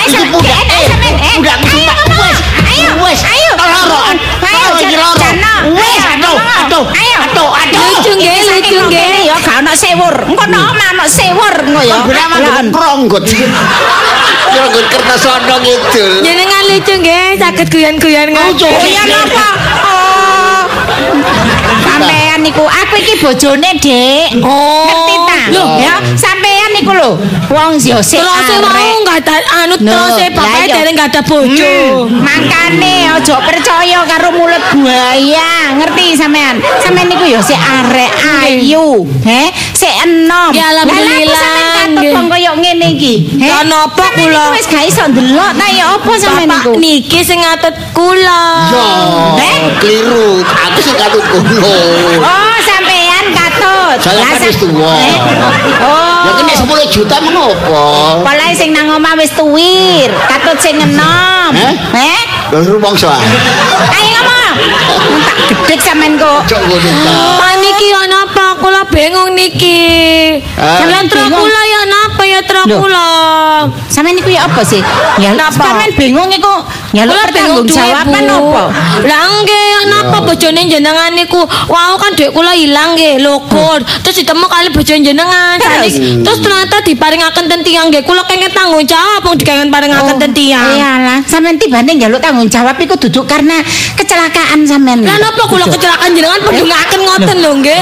iki budak, eh, ayo sumpah. Wes, Ayo. wes. Ayo. Loro. Ayo, Loro iki loro. Jano. Wes, aduh, aduh. Aduh, aduh. Lucu nggih, lucu nggih. Ya gak ono sewur. Engko omah ono sewur ngono ya. Berapa Lan. pronggot. Pronggot kertas ono ngidul. Jenengan lucu nggih, saged guyon-guyon Lucu. napa? Oh. Sampean niku aku iki bojone, Dik. Oh. Ngerti ta? Loh. ya, niku lho. Wong yo sik Terus mau enggak ada anu terus e bapake iya. dereng enggak ada bojo. Hmm, makane ojo percaya karo mulut buaya, ngerti sampean? Sampean niku yo sik arek ayu, he? Sik enom. Ya, alhamdulillah, Lah, sampean wong koyo ngene iki? he? Ya, napa kula? Wis gak iso ndelok ta ya apa sampean Bapak niku? niki sing ngatut kula. Yo, keliru. Aku sing katut kono. Oh, sampean Lah, kan wis tuwa. Oh. Ya kene 10 juta menopo? Polahe sing nang omah wis tuwir, katut sing enom. Eh? Eh? Lho rumangsa. Ayo ngomong. Tak gedek sampean kok. Cok ngono ta. Pak niki ana apa? Kula bingung niki. Ah. Jalan truk Bingung. kula ya ya ya kula. Sampeyan niku ya apa sih? Ya Napa? sampeyan bingung iku bingung pertanggung duwe, jawaban apa? Lah nggih, napa bojone jenengan niku? Wau kan dhuwit kula ilang nggih, lokur. Terus ditemu kali bojone jenengan. Terus? Ternyata diparingaken ten tiyang nggih. Kula kenging tanggung jawab wong dikengen paringaken ten tiyang. Iyalah, sampeyan tibane nyaluk tanggung jawab iku duduk karena kecelakaan sampeyan. Lah napa kula kecelakaan jenengan pendungaken ngoten lho nggih.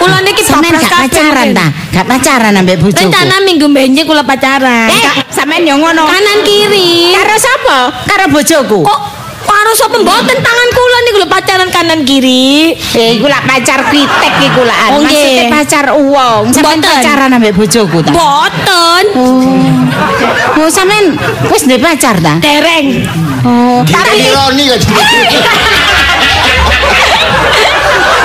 Kula niki Sampeyan gak pacaran ta? Gak pacaran ambek bojoku. Rencana minggu benjing kula pacaran. Eh, sampeyan yo ngono. Kanan kiri. Karo sapa? Karo bojoku. Kok karo sapa mboten tangan kula niku lho pacaran kanan kiri. Eh, iku lak pacar kritek iku lak. Oh. Maksudnya pacar uang. Sampeyan pacaran ambek bojoku ta? Mboten. Oh, sampeyan wis duwe pacar ta? Dereng. Oh, Kita tapi ironi kok.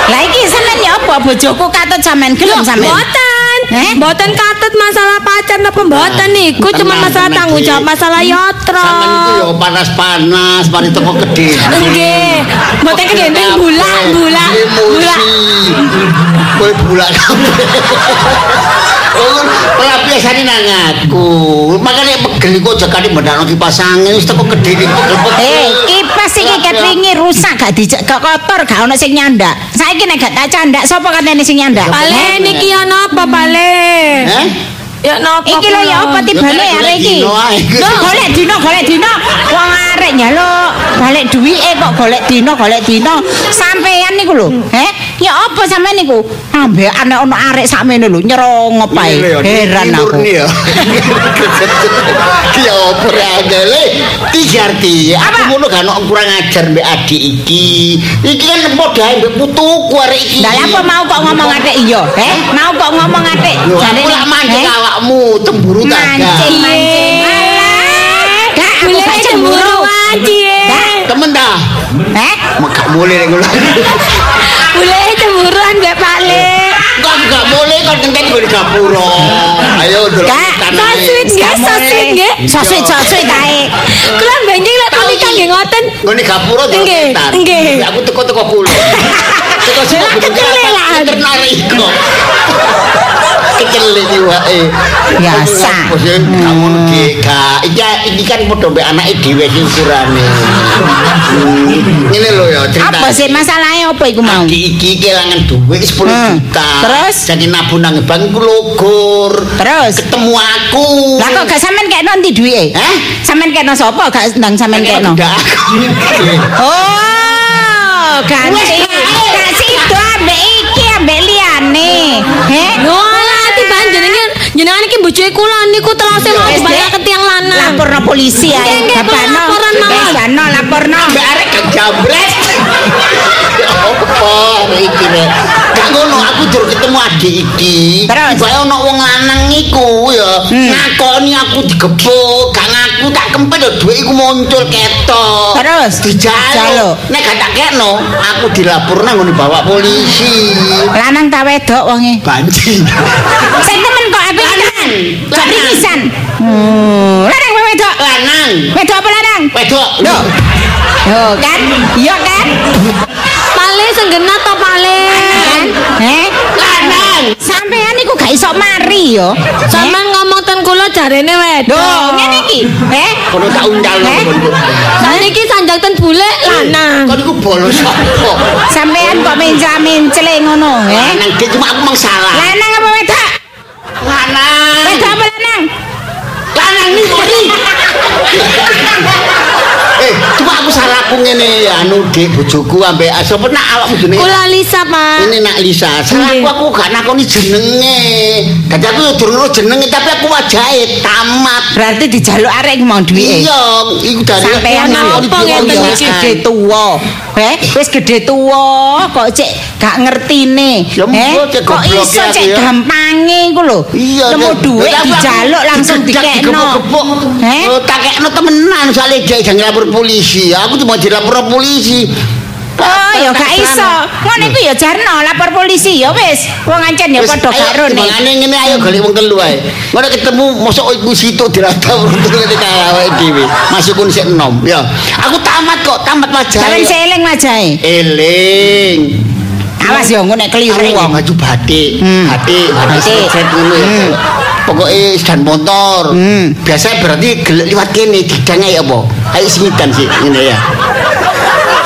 lah iki sampeyan ya apa bojoku katut sampeyan gelem sampeyan? Mboten. Eh? Mboten katut masalah pacar napa mboten niku cuma masalah tanggung jawab masalah yatra. Sampeyan yo panas-panas, mari teko gede. Nggih. Mboten kegendeng bulak, bulak, bulak. Kowe bulak. [LAUGHS] Oh, pelampiasane nang aku. Makane pegel iku aja kali mbendakno kipas angin wis teko gede iki pegel-pegel. Eh, kipas iki ketringi rusak gak dijak gak kotor gak ono sing nyandak. Saiki nek gak tak candak sapa katene sing nyandak? Pale niki ya napa pale? Eh? Ya napa? Iki lho ya apa tibane arek iki? Lho golek dino, golek dino. Wong arek nyaluk balik duwike kok golek dino, golek dino. Sampean niku lho, eh? Ya apa sampean niku? Ambek anak ono arek sakmene lho nyerong pae. Heran aku. Ya. Ki opo ya ngele? Tijarti, aku ngono gak ono kurang ajar mbek adik iki. Iki kan padha mbek putuku arek iki. Lah apa mau kok ngomong atik iya, eh? Mau kok ngomong atik? Lho, Jane lak mancing awakmu, cemburu ta gak? Mancing, mancing. Gak, aku cemburu cemburu. Temen ta? Eh? Gak boleh nek ngono. [LAUGHS] Boleh cemburuan mbak Pale. Kok gak boleh kok tengken go di gapura. Ayo delok Gak, tanah. so sweet nggih, so sweet nggih. Sosweet, sosweet ae. Kula benjing lek tau nikah nggih ngoten. Ngene gapura delok Nggih, setan. nggih. Aku teko-teko kulo. [LAUGHS] Teko sing kecelelan. Ternarik kok. Kecele iki wae. Biasa. Kamu iki gak iki iki kan padha mbek anake dhewe iki ukurane. Hmm, Ngene lho ya cerita. Apa sih masalahnya apa iku mau? Adik iki kelangan duit 10 Hmm. juta. Terus? jadi nabung nang bank ku logor. Terus? ketemu aku. Lah kok gak sampean kekno ndi duwike? Hah? Sampean kekno sapa gak ndang sampean kekno? [LAUGHS] Oh, ganti. Gak sido ambek iki ambek liyane. Heh? Jenengan jenengan iki bojoke kula niku telase mau Dek. ke tiang lanang. Laporno polisi ae. Bapakno. laporan mawon. Wes, bano laporno. Ambek arek. Ya apa iki rek. Gak ngono aku dur ketemu adik iki. Terus? Bae ono wong lanang iku ya Hmm. ngakoni aku digebuk, gak ngaku tak kempet lho dhuwit iku muncul ketok. Terus? dijaluk. Dijaluk. Nek gak tak kekno, aku dilaporno ngono bawa polisi. Lanang ta wedok wonge? Banci. Sing temen kok tenan. Lanang. Jadi pisan. Hmm, lanang wedok? Lanang. Wedok apa lanang? Wedok. Loh. Yo kan? Iya kan? Pale senggena to Pale. Kan? Eh? Lanang. Sampean niku gak iso mari yo. Sampean ngomong kula jarene wedok. Ngene iki. Eh? Kono tak undang Eh? Saniki sanjang ten bule lanang. Kon iku bolos apa? Sampean kok mencla-mencele ngono, eh? Lanang dia cuma aku mang salah. Lanang apa wedok? Lanang. Wedok apa lanang? Lanang. Eh, [LAUGHS] cuma aku ngene anu Dik bojoku ambek sapa nak awakmu jenenge? Kula Lisa, Pak. Ini nak Lisa, salah aku aku gak nakoni jenenge. Dadi aku yo durung jenenge tapi aku wajahe tamat. Berarti dijaluk arek mau duwike. Iya, iku dari Sampean nakoni ngeten iki? tuwa. Eh, wis gede tuwa kok cek gak ngertine. Eh, kok iso cek gampange iku lho. Iya, Nemu aku- dijaluk langsung dikekno. Eh? Oh, tak kekno temenan soalnya dia jangan lapor polisi. Aku cuma dilapor polisi. Oh, ya gak iso. Ngono iku ya jarno lapor polisi ya wis. Wong ancen ya padha karo nih. Mangane ngene ayo golek wong telu ae. Ngono ketemu mosok iku situ dirata urut ketika awake dhewe. Masukun sik enom. Ya. Aku tamat kok, tamat wajah. Sampeyan seling wajahe. eling. Awas ya engko nek keliru wong. baju batik, Hmm. batik, batik Batik. set ngono ya. Hmm. pokoknya sedan motor. Biasa berarti gelek liwat kene didang ya apa? Ayo singitan sih ngene ya.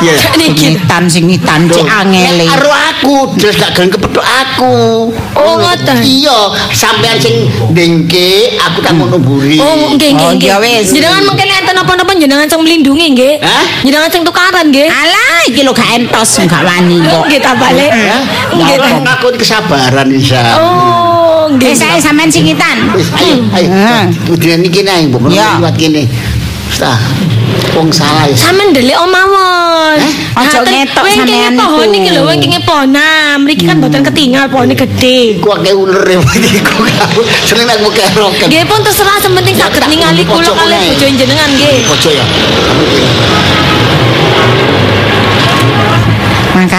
Niki. Singitan singitan cek angele. Nek karo aku, terus gak gelem kepethuk aku. Oh, ngoten. Iya, sampean sing dengke, aku tak mau numburi. Oh, nggih nggih Oh, nggih. wis. Jenengan mungkin enten napa-napa jenengan sing melindungi nggih. Hah? Jenengan sing tukaran nggih. Alah iki lho gak entos gak wani kok. Nggih ta balik. Ya, Nggih ya ta. Allah ngakoni kesabaran Isa. Oh, nggih. Wis ae sampean singitan. Wis, ayo, ayo. Udah niki nae, mbok Ya. liwat kene. Ta. Wong salah ya. Sampeyan ndelik omawon. Ojo ngetok sampean pohon iku. iki lho wingking pohon. Nah, mriki kan mboten ketinggal pohone gede. Ku akeh uler ya iku. Seneng aku keroken. Nggih pun terserah sementing saged tak ningali kula kali meneh. bojo jenengan nggih. Pojok ya.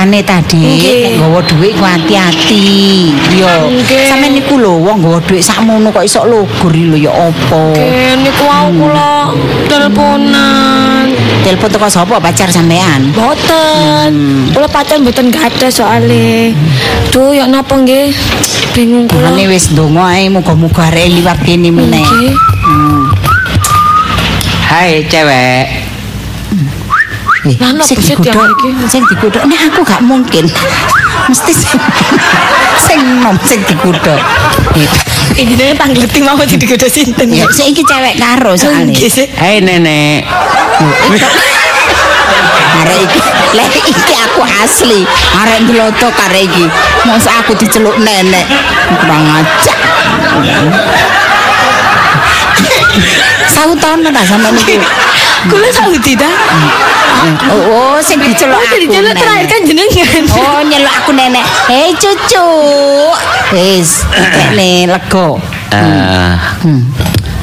Makane tadi nek nggawa dhuwit ku hati-hati. Yo, sampean niku lho wong nggawa dhuwit sakmono kok iso logor lho ya apa. Nggih niku wau kula teleponan. Telepon teko sapa pacar sampean? Boten. Kula pacar mboten gadah soalé. Duh, ya napa nggih? Bingung kula. Ane wis ndonga ae muga-muga arek liwat kene meneh. Nggih. Hai cewek. Sing iki? sing digodhog nek aku gak mungkin. Mesti sing sing nom sing digodhog. Eh, Ini nih panggleting mau digoda sinten Ya ya. saiki cewek karo soalnya. Hai nenek. Arek iki, lek iki aku asli. Arek ndelotok arek iki. Mosok aku diceluk nenek. Kurang aja. Sauton ta sampean niku. Kula Saudi dah. Oh, oh sing diceluk Oh, aku. nenek. terakhir kan jenengan. Oh, nyeluk aku nenek. Hei cucu. Wis, kene lega. Eh,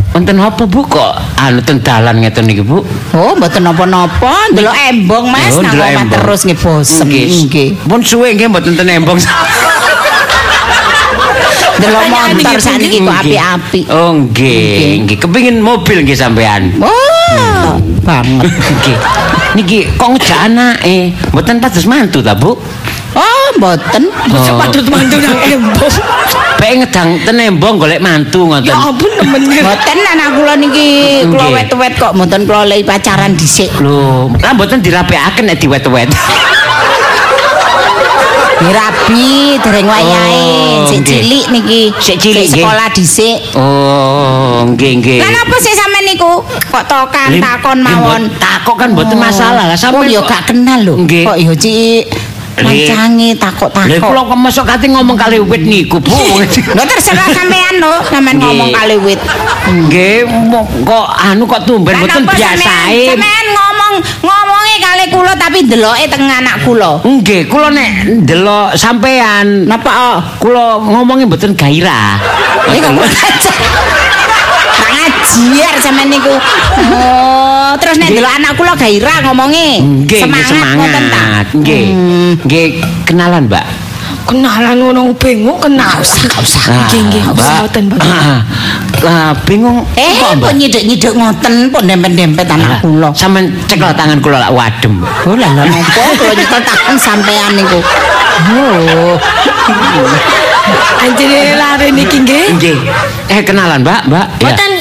Wonten apa Bu kok anu ten dalan ngeten niki Bu? Oh, mboten napa-napa, ndelok embong Mas, Oh, nang ndelok omah embong. terus nggih bosem nggih. Pun suwe nggih mboten ten embong. Delok motor iki, sakniki kok apik-apik. Oh nggih, nggih kepengin mobil nggih sampean. Oh, banget. Nggih. Niki kok ngejak anake, mboten pados mantu ta Bu? Oh, mboten. Sepatut mantu nang [LAUGHS] embong. Bae ngedang ten embong golek mantu ngoten. Ya ampun temen. Mboten anak kula niki kula wet-wet kok mboten kula lei pacaran dhisik. Lho, lah mboten dirapikaken nek diwet-wet. [LAUGHS] Dirabi dereng wayahe, Oh, sik cilik niki. Sik cilik, sekolah dhisik. Oh, nggih nggih. Lah napa sih kok tokan takon mawon? Takok kan mboten masalah lah Oh, sampean. ya kok- gak kenal lho. Kok ya Cik mancange Lha takok-takok. kula kok masuk kate ngomong kali wit niku, Bu. [LAUGHS] Lho terserah sampean lho, sampean ngomong kali wit. Nggih, kok anu kok tumben mboten biasae. sampean- ngomong ngomongi kali kula tapi deloke teng anak kula. Nggih, kula nek ndelok sampean Napa oh? kula ngomongi mboten gairah. Ini Ngajar sampean niku. Oh, terus nek delok anak kula gairah ngomongi. Nggih, semangat ngoten ta. semangat. Nggih. Hmm. Nggih, kenalan, Mbak. Kenalan ngono bingung kenal. Usah, usah. Nggih, nggih, usah mboten, mboten. Ah, bingung Eh, kok, nyiduk-nyiduk ngoten, kok dempet-dempet anak kula. Sampeyan cekel tangan kula lak wadem. Oh lah lah napa kula nyekel tangan sampean niku. Oh. Anjene lare niki nggih. Nggih. Eh kenalan, Mbak, Mbak. Mboten.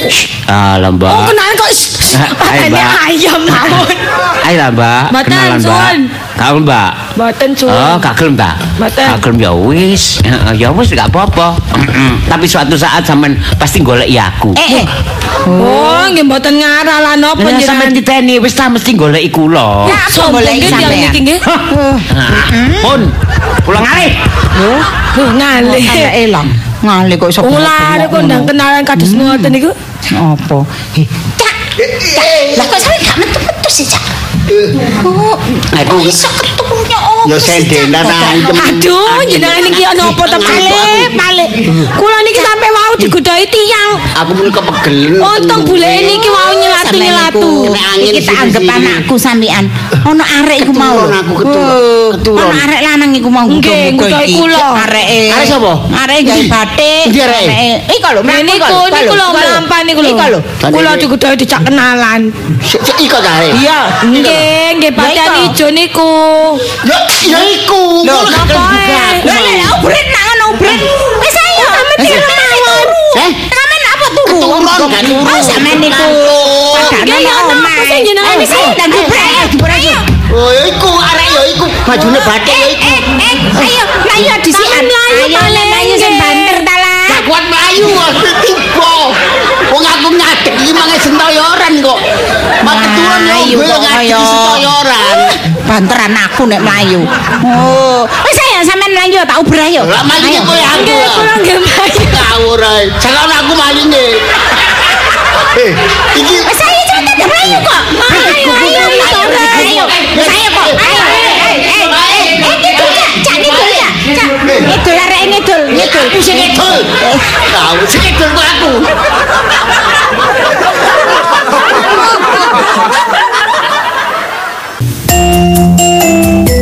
Alah, Mbak. Oh, kenalan kok. Ah, ayo, Patene Mbak. ayam [LAUGHS] mawon. Ayo lah, Mbak. Mboten, Kenalan, Mbak. Kau, Mbak. Mboten Oh, suwun. gak gelem ta? Mboten. Gak gelem ya wis. Heeh, Ya wis gak apa-apa. Tapi suatu saat sampean pasti golek aku. Eh, eh. Oh, nggih mboten ngarah lah napa Nek sampean jenengan. titeni wis ta mesti golek kula. Ya, apa Sombong golek sampean? niki nggih. Nah, Pun, kula ngalih. Loh, ngalih. sampe elang. Ngalih kok iso Ular kok ndang kenalan kados ngoten niku. Apa? Eh. Cak. Lah kok sampe gak metu-metu sih, Cak? Oh, Aku iso ketunya oh. Ya sendenan. Aduh, jenengan iki ana apa ta Pale? Pale. Kula niki sampe mau digodhoi tiyang. Aku mung kepegelen. Untung bule niki mau nyelatu-nyelatu. Iki tak anggap anakku sampean. Ono arek iku mau. Keturun aku, keturun. Oh. Ono arek lanang iku mau Nggih, nggodhoi iki. kula. Areke. Arek sapa? Arek gawe batik. Ndi areke? Iko lho, mlaku niku iko lho, niku lho mlampah niku lho. Iko lho. Kula digodhoi dijak kenalan. Iko ta arek? Iya. Nggih, nggih Ya, pakaian iko. ijo niku. Ya ya iku. Lho, napa Lah ubrit nak ngono ubrit. Wis ayo. Sampe direm mawon. Eh? Sampe turun, gak turun. Oh, sampean niku. Padahal ya, nang napa sih jenengan Eh, iki? ayo, dan ayo, jebret, ayo. Oh, ya iku arek ya iku bajune batik ya iku. Eh, eh, ayo, ayo. Sampean mlayu Ayo, mlayu sing banter ta lah. Gak kuat melayu aku tiba. Wong aku ngadeg iki mangan sentoyoran kok. mlayu kok kaya koyoran. Banteran aku nek mlayu. Oh, wis ya sampean mlayu tak ubrah yo. Lah malinge kowe aku. Nggih, kula nggih mlayu. Kawur ae. Jalon aku malinge. Eh, iki Wis eh, ayo cepet mlayu kok. Mlayu ayo ayo ayo. Wis ayo kok. Ayo. Aku sing ngedol. Aku sing ngedol. Tahu sing ngedol aku. Música